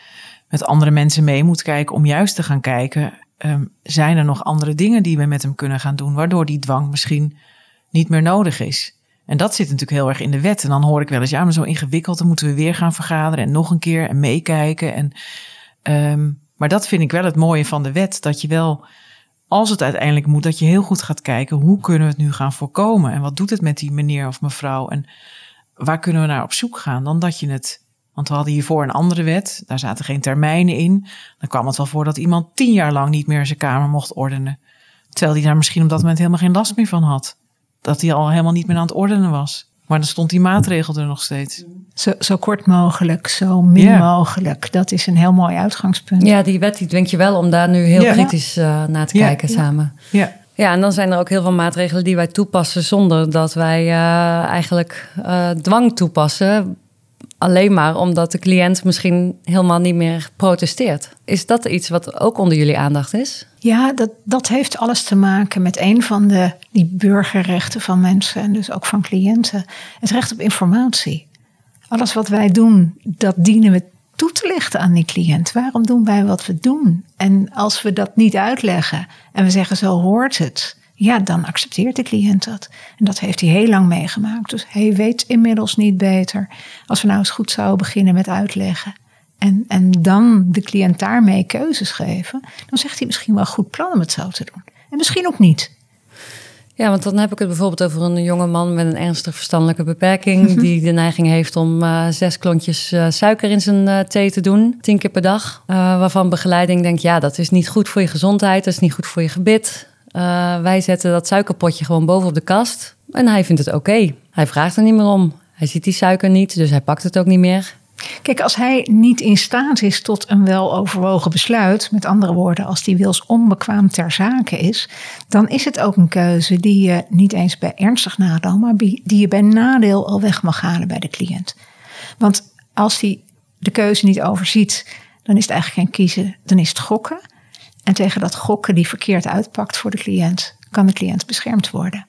Met andere mensen mee moet kijken om juist te gaan kijken. Um, zijn er nog andere dingen die we met hem kunnen gaan doen, waardoor die dwang misschien niet meer nodig is? En dat zit natuurlijk heel erg in de wet. En dan hoor ik wel eens, ja, maar zo ingewikkeld, dan moeten we weer gaan vergaderen en nog een keer en meekijken. En, um, maar dat vind ik wel het mooie van de wet, dat je wel, als het uiteindelijk moet, dat je heel goed gaat kijken, hoe kunnen we het nu gaan voorkomen? En wat doet het met die meneer of mevrouw? En waar kunnen we naar op zoek gaan? Dan dat je het, want we hadden hiervoor een andere wet, daar zaten geen termijnen in. Dan kwam het wel voor dat iemand tien jaar lang niet meer zijn kamer mocht ordenen. Terwijl hij daar misschien op dat moment helemaal geen last meer van had dat hij al helemaal niet meer aan het ordenen was. Maar dan stond die maatregel er nog steeds. Zo, zo kort mogelijk, zo min mogelijk. Dat is een heel mooi uitgangspunt. Ja, die wet die dwingt je wel om daar nu heel kritisch uh, naar te kijken samen. Ja, Ja, en dan zijn er ook heel veel maatregelen die wij toepassen zonder dat wij uh, eigenlijk uh, dwang toepassen. Alleen maar omdat de cliënt misschien helemaal niet meer protesteert. Is dat iets wat ook onder jullie aandacht is? Ja, dat, dat heeft alles te maken met een van de die burgerrechten van mensen en dus ook van cliënten. Het recht op informatie. Alles wat wij doen, dat dienen we toe te lichten aan die cliënt. Waarom doen wij wat we doen? En als we dat niet uitleggen en we zeggen zo hoort het, ja, dan accepteert de cliënt dat. En dat heeft hij heel lang meegemaakt. Dus hij weet inmiddels niet beter. Als we nou eens goed zouden beginnen met uitleggen. En, en dan de cliënt daarmee keuzes geven. Dan zegt hij misschien wel goed plan om het zo te doen. En misschien ook niet. Ja, want dan heb ik het bijvoorbeeld over een jonge man met een ernstig verstandelijke beperking. die de neiging heeft om uh, zes klontjes uh, suiker in zijn uh, thee te doen. Tien keer per dag. waarvan begeleiding denkt, ja, dat is niet goed voor je gezondheid. Dat is niet goed voor je gebit. Uh, wij zetten dat suikerpotje gewoon boven op de kast. En hij vindt het oké. Hij vraagt er niet meer om. Hij ziet die suiker niet, dus hij pakt het ook niet meer. Kijk, als hij niet in staat is tot een weloverwogen besluit, met andere woorden, als die wils onbekwaam ter zake is, dan is het ook een keuze die je niet eens bij ernstig nadeel, maar die je bij nadeel al weg mag halen bij de cliënt. Want als hij de keuze niet overziet, dan is het eigenlijk geen kiezen, dan is het gokken. En tegen dat gokken die verkeerd uitpakt voor de cliënt, kan de cliënt beschermd worden.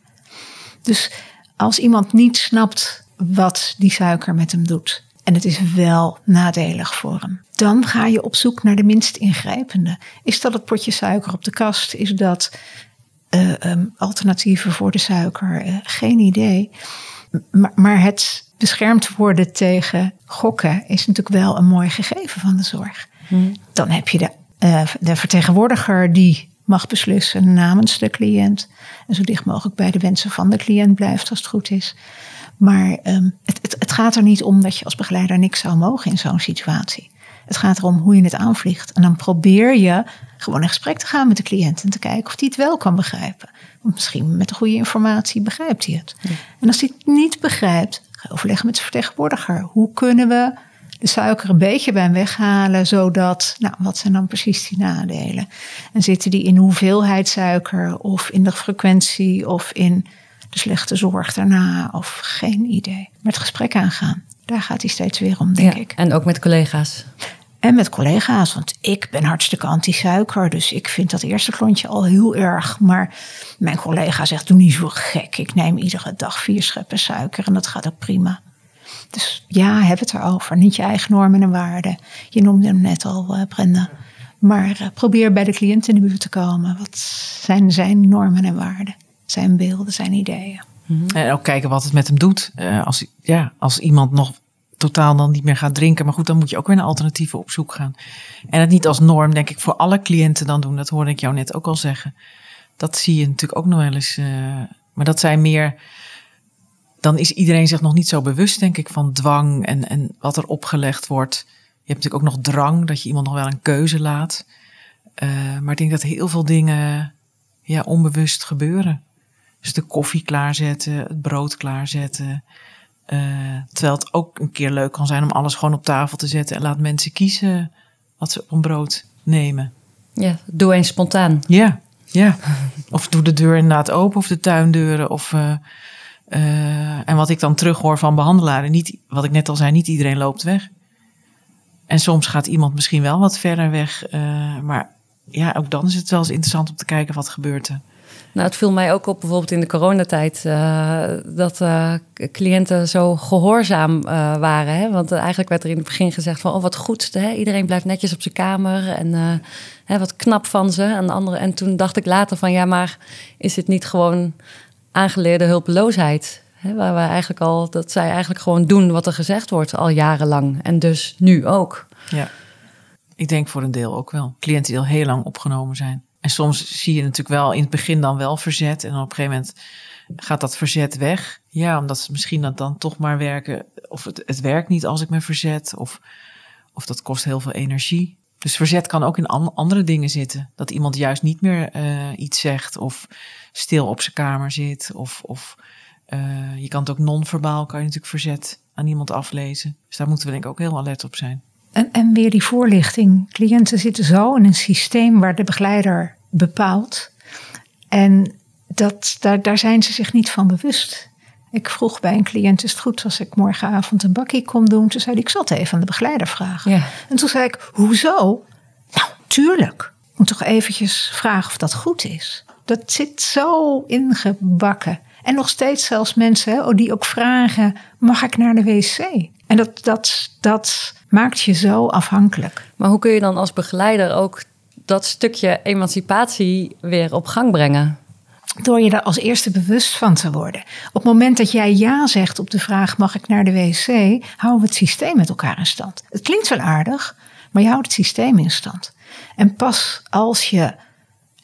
Dus als iemand niet snapt wat die suiker met hem doet, en het is wel nadelig voor hem, dan ga je op zoek naar de minst ingrijpende. Is dat het potje suiker op de kast? Is dat uh, um, alternatieven voor de suiker? Uh, geen idee. Maar, maar het beschermd worden tegen gokken is natuurlijk wel een mooi gegeven van de zorg. Hmm. Dan heb je de uh, de vertegenwoordiger die mag beslissen namens de cliënt. En zo dicht mogelijk bij de wensen van de cliënt blijft als het goed is. Maar um, het, het, het, gaat er niet om dat je als begeleider niks zou mogen in zo'n situatie. Het gaat erom hoe je het aanvliegt. En dan probeer je gewoon in gesprek te gaan met de cliënt en te kijken of hij het wel kan begrijpen. Want misschien met de goede informatie begrijpt hij het. Ja. En als hij het niet begrijpt, ga overleggen met de vertegenwoordiger. Hoe kunnen we de suiker een beetje bij hem weghalen, zodat, nou, wat zijn dan precies die nadelen? En zitten die in hoeveelheid suiker of in de frequentie of in de slechte zorg daarna of geen idee? Met gesprek aangaan. Daar gaat hij steeds weer om, denk ja, ik. En ook met collega's. En met collega's, want ik ben hartstikke anti-suiker. Dus ik vind dat eerste klontje al heel erg. Maar mijn collega zegt, doe niet zo gek. Ik neem iedere dag vier scheppen suiker en dat gaat ook prima. Dus ja, heb het erover. Niet je eigen normen en waarden. Je noemde hem net al, uh, Brenda. Maar uh, probeer bij de cliënt in de buurt te komen. Wat zijn zijn normen en waarden? Zijn beelden, zijn ideeën. Mm-hmm. En ook kijken wat het met hem doet. Uh, als, ja, als iemand nog totaal dan niet meer gaat drinken. Maar goed, dan moet je ook weer naar alternatieven op zoek gaan. En het niet als norm, denk ik, voor alle cliënten dan doen. Dat hoorde ik jou net ook al zeggen. Dat zie je natuurlijk ook nog wel eens. maar dat zijn meer dan is iedereen zich nog niet zo bewust, denk ik, van dwang en, en wat er opgelegd wordt. Je hebt natuurlijk ook nog drang, dat je iemand nog wel een keuze laat. Uh, maar ik denk dat heel veel dingen ja, onbewust gebeuren. Dus de koffie klaarzetten, het brood klaarzetten. Uh, terwijl het ook een keer leuk kan zijn om alles gewoon op tafel te zetten en laat mensen kiezen wat ze op een brood nemen. Ja, doe eens spontaan. Ja, ja. Of doe de deur inderdaad open of de tuindeuren. Of, uh, uh, en wat ik dan terughoor van behandelaren, niet, wat ik net al zei, niet iedereen loopt weg. En soms gaat iemand misschien wel wat verder weg. Uh, maar ja, ook dan is het wel eens interessant om te kijken wat gebeurt er. Nou, het viel mij ook op bijvoorbeeld in de coronatijd uh, dat cliënten zo gehoorzaam waren. Hè? Want eigenlijk werd er in het begin gezegd van, oh wat goed, hè? iedereen blijft netjes op zijn kamer en hè, wat knap van ze. En, andere, en toen dacht ik later van, ja, maar is dit niet gewoon aangeleerde hulpeloosheid? Waar we eigenlijk al, dat zij eigenlijk gewoon doen wat er gezegd wordt al jarenlang en dus nu ook. Ja, ik denk voor een deel ook wel. Cliënten die al heel lang opgenomen zijn. En soms zie je natuurlijk wel in het begin dan wel verzet. En dan op een gegeven moment gaat dat verzet weg. Ja, omdat ze misschien dat dan toch maar werken. Of het, het werkt niet als ik me verzet. Of, of dat kost heel veel energie. Dus verzet kan ook in andere dingen zitten. Dat iemand juist niet meer uh, iets zegt. Of stil op zijn kamer zit. Of, of uh, je kan het ook non-verbaal, kan je natuurlijk verzet aan iemand aflezen. Dus daar moeten we denk ik ook heel alert op zijn. En, en weer die voorlichting. Cliënten zitten zo in een systeem waar de begeleider bepaalt. En dat, daar, daar zijn ze zich niet van bewust. Ik vroeg bij een cliënt: Is het goed als ik morgenavond een bakkie kom doen? Toen zei hij: Ik zal het even aan de begeleider vragen. Ja. En toen zei ik: Hoezo? Nou, tuurlijk. Ik moet toch eventjes vragen of dat goed is. Dat zit zo ingebakken. En nog steeds zelfs mensen hè, die ook vragen: Mag ik naar de wc? En dat, dat, dat maakt je zo afhankelijk. Maar hoe kun je dan als begeleider ook dat stukje emancipatie weer op gang brengen? Door je daar als eerste bewust van te worden. Op het moment dat jij ja zegt op de vraag: mag ik naar de wc? houden we het systeem met elkaar in stand. Het klinkt wel aardig, maar je houdt het systeem in stand. En pas als je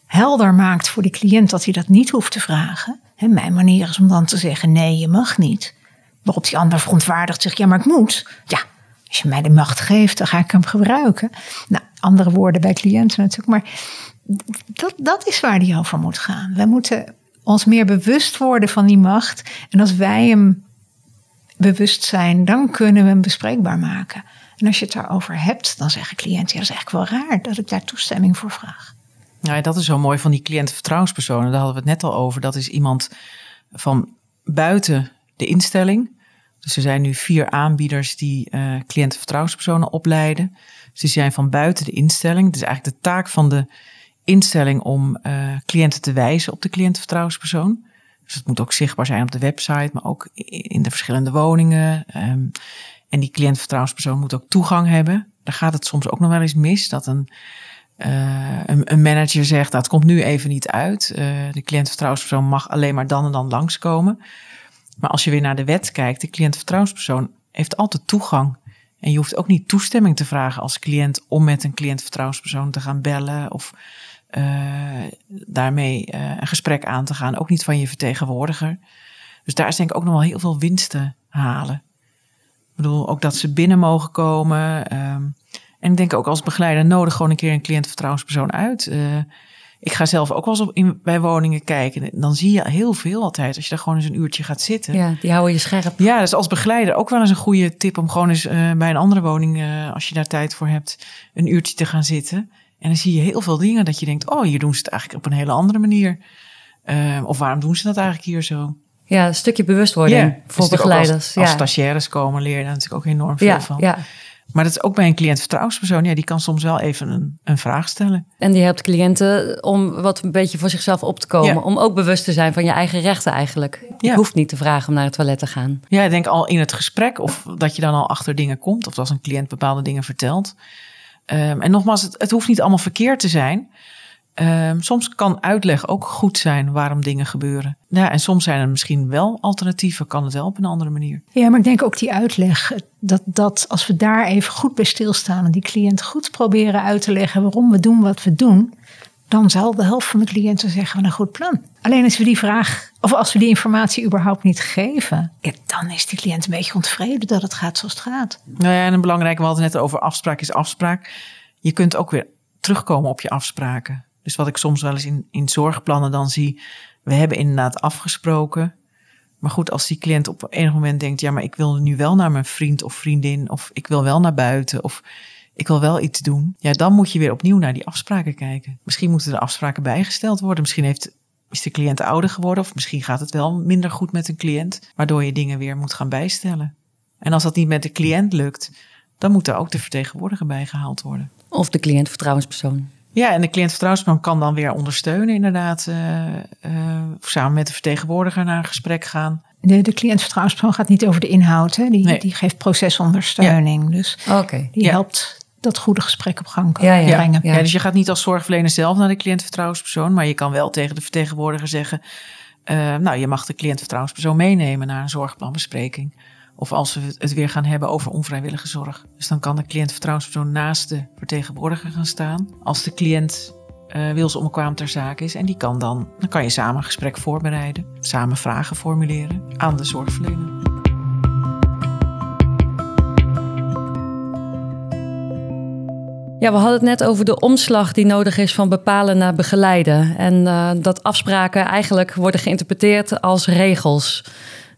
helder maakt voor die cliënt dat hij dat niet hoeft te vragen. Hè, mijn manier is om dan te zeggen: nee, je mag niet. Waarop die ander verontwaardigd zegt: ja, maar ik moet. Ja, als je mij de macht geeft, dan ga ik hem gebruiken. Nou, andere woorden bij cliënten natuurlijk. Maar dat, dat is waar die over moet gaan. Wij moeten ons meer bewust worden van die macht. En als wij hem bewust zijn, dan kunnen we hem bespreekbaar maken. En als je het daarover hebt, dan zeggen cliënten: ja, dat is eigenlijk wel raar dat ik daar toestemming voor vraag. Ja, dat is zo mooi van die cliëntenvertrouwenspersonen. Daar hadden we het net al over. Dat is iemand van buiten de instelling. Dus er zijn nu vier aanbieders die uh, cliëntenvertrouwenspersonen opleiden. Dus die zijn van buiten de instelling. Het is eigenlijk de taak van de instelling om uh, cliënten te wijzen op de cliëntenvertrouwenspersoon. Dus het moet ook zichtbaar zijn op de website, maar ook in de verschillende woningen. Um, en die cliëntenvertrouwenspersoon moet ook toegang hebben. Daar gaat het soms ook nog wel eens mis. Dat een, uh, een, manager zegt, dat komt nu even niet uit. de cliëntenvertrouwenspersoon mag alleen maar dan en dan langskomen. Maar als je weer naar de wet kijkt, de cliëntvertrouwenspersoon heeft altijd toegang. En je hoeft ook niet toestemming te vragen als cliënt om met een cliëntvertrouwenspersoon te gaan bellen of uh, daarmee uh, een gesprek aan te gaan. Ook niet van je vertegenwoordiger. Dus daar is denk ik ook nog wel heel veel winst te halen. Ik bedoel, ook dat ze binnen mogen komen. Um, en ik denk ook als begeleider nodig gewoon een keer een cliëntvertrouwenspersoon uit. Uh, ik ga zelf ook wel eens op in, bij woningen kijken. Dan zie je heel veel altijd. Als je daar gewoon eens een uurtje gaat zitten. Ja, die houden je scherp. Ja, dus als begeleider ook wel eens een goede tip om gewoon eens uh, bij een andere woning, uh, als je daar tijd voor hebt, een uurtje te gaan zitten. En dan zie je heel veel dingen dat je denkt, oh, hier doen ze het eigenlijk op een hele andere manier. Uh, of waarom doen ze dat eigenlijk hier zo? Ja, een stukje bewustwording voor begeleiders. Als, als ja. stagiaires komen, leer je daar natuurlijk ook enorm veel ja, van. Ja. Maar dat is ook bij een cliëntvertrouwenspersoon. Ja, die kan soms wel even een, een vraag stellen. En die helpt cliënten om wat een beetje voor zichzelf op te komen. Ja. Om ook bewust te zijn van je eigen rechten eigenlijk. Je Ja. hoeft niet te vragen om naar het toilet te gaan. Ja, ik denk al in het gesprek of dat je dan al achter dingen komt. Of als een cliënt bepaalde dingen vertelt. Um, en nogmaals, het, het hoeft niet allemaal verkeerd te zijn. Um, soms kan uitleg ook goed zijn waarom dingen gebeuren. Ja, en soms zijn er misschien wel alternatieven, kan het wel op een andere manier. Ja, maar ik denk ook die uitleg, dat, dat als we daar even goed bij stilstaan en die cliënt goed proberen uit te leggen waarom we doen wat we doen, dan zal de helft van de cliënten zeggen een goed plan. Alleen als we die vraag, of als we die informatie überhaupt niet geven, dan is die cliënt een beetje ontevreden dat het gaat zoals het gaat. Nou ja, en een belangrijke, we hadden net over afspraak is afspraak. Je kunt ook weer terugkomen op je afspraken. Dus wat ik soms wel eens in, in zorgplannen dan zie, we hebben inderdaad afgesproken. Maar goed, als die cliënt op enig moment denkt, ja, maar ik wil nu wel naar mijn vriend of vriendin, of ik wil wel naar buiten, of ik wil wel iets doen. Ja, dan moet je weer opnieuw naar die afspraken kijken. Misschien moeten de afspraken bijgesteld worden. Misschien heeft, is de cliënt ouder geworden, of misschien gaat het wel minder goed met een cliënt, waardoor je dingen weer moet gaan bijstellen. En als dat niet met de cliënt lukt, dan moet er ook de vertegenwoordiger bijgehaald worden. Of de cliënt vertrouwenspersoon. Ja, en de cliëntvertrouwenspersoon kan dan weer ondersteunen, inderdaad. Uh, uh, samen met de vertegenwoordiger naar een gesprek gaan. De, de cliëntvertrouwenspersoon gaat niet over de inhoud, hè? Die, nee. die geeft procesondersteuning. Ja. Dus okay. die ja. helpt dat goede gesprek op gang ja, ja. brengen. Ja. dus je gaat niet als zorgverlener zelf naar de cliëntvertrouwenspersoon, maar je kan wel tegen de vertegenwoordiger zeggen: uh, Nou, je mag de cliëntvertrouwenspersoon meenemen naar een zorgplanbespreking. Of als we het weer gaan hebben over onvrijwillige zorg. Dus dan kan de cliëntvertrouwenspersoon naast de vertegenwoordiger gaan staan. Als de cliënt uh, wilsonbekwaam ter zake is. En die kan dan, dan kan je samen een gesprek voorbereiden. Samen vragen formuleren aan de zorgverlener. Ja, we hadden het net over de omslag die nodig is van bepalen naar begeleiden. En uh, dat afspraken eigenlijk worden geïnterpreteerd als regels.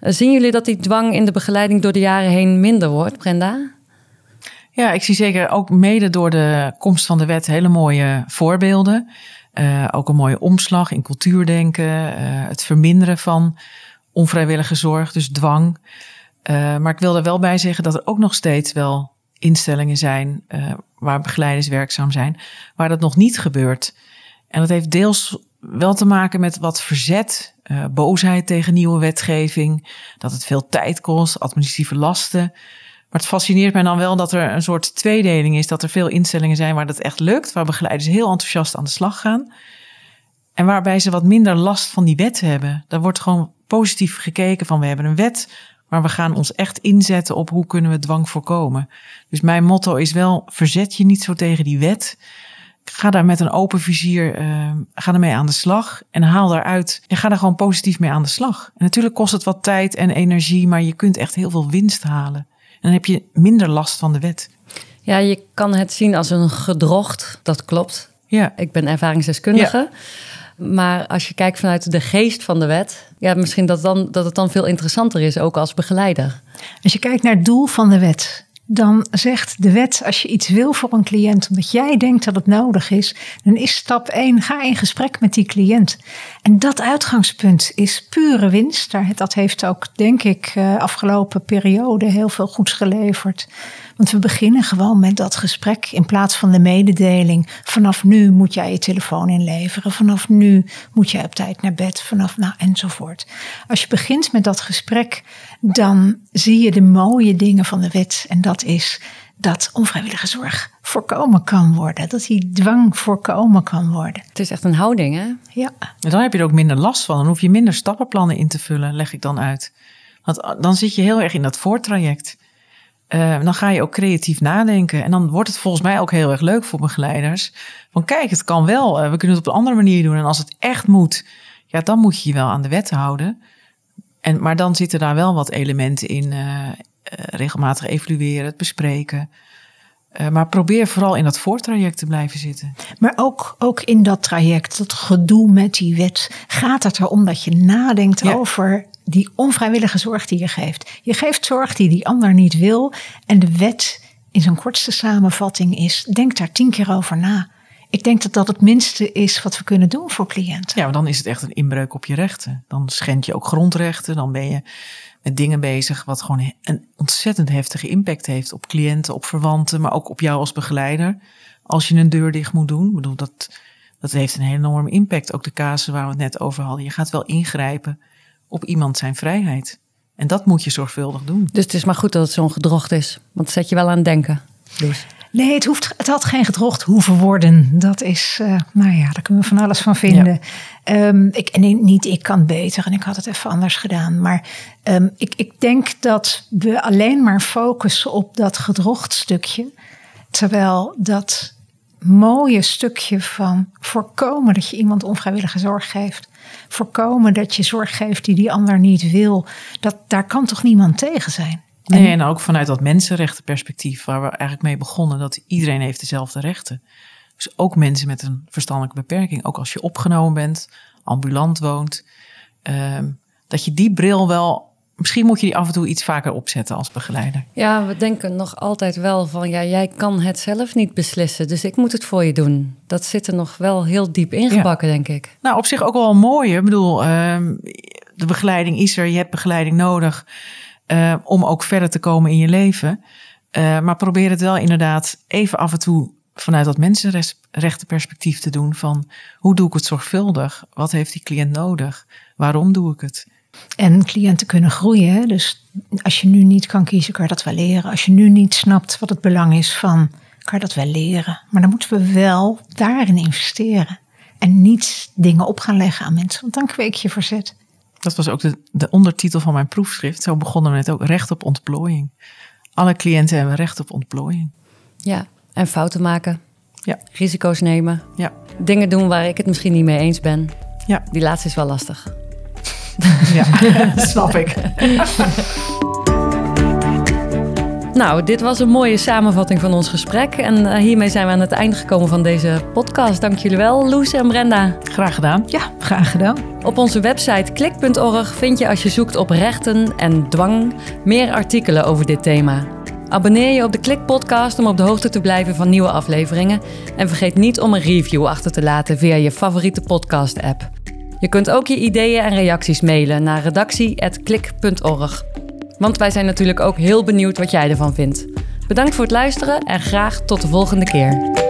Uh, zien jullie dat die dwang in de begeleiding door de jaren heen minder wordt, Brenda? Ja, ik zie zeker ook mede door de komst van de wet hele mooie voorbeelden. Uh, ook een mooie omslag in cultuurdenken, het verminderen van onvrijwillige zorg, dus dwang. Maar ik wil er wel bij zeggen dat er ook nog steeds wel instellingen zijn waar begeleiders werkzaam zijn, waar dat nog niet gebeurt. En dat heeft deels wel te maken met wat verzet, boosheid tegen nieuwe wetgeving, dat het veel tijd kost, administratieve lasten. Maar het fascineert mij dan wel dat er een soort tweedeling is. Dat er veel instellingen zijn waar dat echt lukt. Waar begeleiders heel enthousiast aan de slag gaan. En waarbij ze wat minder last van die wet hebben. Daar wordt gewoon positief gekeken van we hebben een wet. Maar we gaan ons echt inzetten op hoe kunnen we dwang voorkomen. Dus mijn motto is wel verzet je niet zo tegen die wet. Ga daar met een open vizier, uh, ga ermee aan de slag. En haal daaruit, en ga daar gewoon positief mee aan de slag. En natuurlijk kost het wat tijd en energie. Maar je kunt echt heel veel winst halen. En dan heb je minder last van de wet. Ja, je kan het zien als een gedrocht. Dat klopt. Ja. Ik ben ervaringsdeskundige. Ja. Maar als je kijkt vanuit de geest van de wet, ja, misschien dat, dan, dat het dan veel interessanter is, ook als begeleider. Als je kijkt naar het doel van de wet, dan zegt de wet: als je iets wil voor een cliënt, omdat jij denkt dat het nodig is, dan is stap 1: ga in gesprek met die cliënt. En dat uitgangspunt is pure winst. Dat heeft ook, denk ik, afgelopen periode heel veel goeds geleverd. Want we beginnen gewoon met dat gesprek in plaats van de mededeling. Vanaf nu moet jij je telefoon inleveren. Vanaf nu moet jij op tijd naar bed. Vanaf nou enzovoort. Als je begint met dat gesprek, dan zie je de mooie dingen van de wet. En dat is dat onvrijwillige zorg voorkomen kan worden. Dat die dwang voorkomen kan worden. Het is echt een houding, hè? Ja. En dan heb je er ook minder last van. Dan hoef je minder stappenplannen in te vullen, leg ik dan uit. Want dan zit je heel erg in dat voortraject. Uh, dan ga je ook creatief nadenken. En dan wordt het volgens mij ook heel erg leuk voor begeleiders. Van kijk, het kan wel. Uh, we kunnen het op een andere manier doen. En als het echt moet, ja, dan moet je je wel aan de wet houden. En, maar dan zitten daar wel wat elementen in. Uh, regelmatig evalueren, het bespreken. Uh, maar probeer vooral in dat voortraject te blijven zitten. Maar ook, ook in dat traject, dat gedoe met die wet, gaat het erom dat je nadenkt ja. over die onvrijwillige zorg die je geeft. Je geeft zorg die die ander niet wil. En de wet in zijn kortste samenvatting is: denk daar tien keer over na. Ik denk dat dat het minste is wat we kunnen doen voor cliënten. Ja, maar dan is het echt een inbreuk op je rechten. Dan schend je ook grondrechten. Dan ben je met dingen bezig wat gewoon een ontzettend heftige impact heeft op cliënten, op verwanten, maar ook op jou als begeleider. Als je een deur dicht moet doen. Ik bedoel, dat, dat heeft een enorme impact. Ook de casus waar we het net over hadden. Je gaat wel ingrijpen op iemand zijn vrijheid. En dat moet je zorgvuldig doen. Dus het is maar goed dat het zo'n gedrocht is. Want het zet je wel aan het denken. Dus. Nee, het, hoeft, het had geen gedrocht hoeven worden. Dat is, uh, nou ja, daar kunnen we van alles van vinden. Ja. Um, ik, en niet ik kan beter en ik had het even anders gedaan. Maar um, ik, ik denk dat we alleen maar focussen op dat gedrochtstukje. Terwijl dat mooie stukje van voorkomen dat je iemand onvrijwillige zorg geeft. Voorkomen dat je zorg geeft die die ander niet wil. Dat, daar kan toch niemand tegen zijn? Nee, en ook vanuit dat mensenrechtenperspectief waar we eigenlijk mee begonnen. Dat iedereen heeft dezelfde rechten. Dus ook mensen met een verstandelijke beperking, ook als je opgenomen bent, ambulant woont, ehm, dat je die bril wel misschien moet je die af en toe iets vaker opzetten als begeleider. Ja, we denken nog altijd wel van ja, jij kan het zelf niet beslissen, dus ik moet het voor je doen. Dat zit er nog wel heel diep ingebakken, denk ik. Nou, op zich ook wel mooi. Ik bedoel, ehm, de begeleiding is er, je hebt begeleiding nodig uh, om ook verder te komen in je leven. Uh, maar probeer het wel inderdaad even af en toe vanuit dat mensenrechtenperspectief te doen van hoe doe ik het zorgvuldig? Wat heeft die cliënt nodig? Waarom doe ik het? En cliënten kunnen groeien. Dus als je nu niet kan kiezen, kan je dat wel leren. Als je nu niet snapt wat het belang is van, kan je dat wel leren. Maar dan moeten we wel daarin investeren. En niet dingen op gaan leggen aan mensen, want dan kweek je verzet. Dat was ook de, de ondertitel van mijn proefschrift. Zo begonnen we het ook, recht op ontplooiing. Alle cliënten hebben recht op ontplooiing. Ja, en fouten maken. Ja. Risico's nemen. Ja. Dingen doen waar ik het misschien niet mee eens ben. Ja. Die laatste is wel lastig. Ja, snap ik. Nou, dit was een mooie samenvatting van ons gesprek. En uh, hiermee zijn we aan het einde gekomen van deze podcast. Dank jullie wel, Loes en Brenda. Graag gedaan. Ja, graag gedaan. Op onze website klik.org vind je als je zoekt op rechten en dwang meer artikelen over dit thema. Abonneer je op de Klik Podcast om op de hoogte te blijven van nieuwe afleveringen. En vergeet niet om een review achter te laten via je favoriete podcast-app. Je kunt ook je ideeën en reacties mailen naar redactie.klik.org. Want wij zijn natuurlijk ook heel benieuwd wat jij ervan vindt. Bedankt voor het luisteren en graag tot de volgende keer.